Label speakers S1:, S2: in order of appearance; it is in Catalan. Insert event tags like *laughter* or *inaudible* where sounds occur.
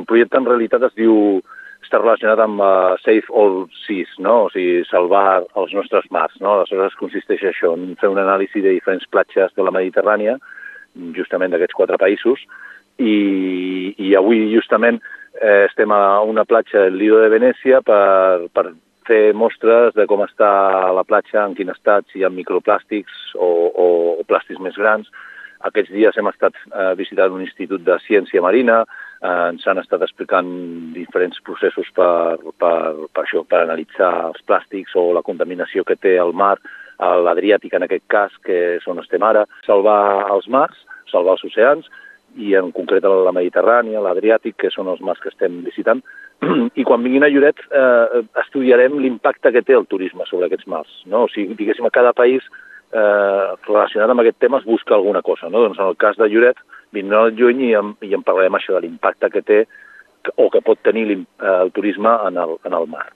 S1: el projecte en realitat es diu està relacionat amb uh, Save All Seas, no? o sigui, salvar els nostres mars. No? Aleshores consisteix això, en fer un anàlisi de diferents platges de la Mediterrània, justament d'aquests quatre països, i, i avui justament eh, estem a una platja del Lido de Venècia per, per fer mostres de com està la platja, en quin estat, si hi ha microplàstics o, o, o plàstics més grans. Aquests dies hem estat eh, visitant un institut de ciència marina, eh, ens han estat explicant diferents processos per, per, per, això, per analitzar els plàstics o la contaminació que té el mar, l'Adriàtic en aquest cas, que és on estem ara, salvar els mars, salvar els oceans, i en concret la Mediterrània, l'Adriàtic, que són els mars que estem visitant, *clears throat* i quan vinguin a Lloret eh, estudiarem l'impacte que té el turisme sobre aquests mars. No? O sigui, diguéssim, cada país eh, relacionat amb aquest tema es busca alguna cosa. No? Doncs en el cas de Lloret vindrà el juny i en, i en parlarem això de l'impacte que té o que pot tenir el turisme en el, en el mar.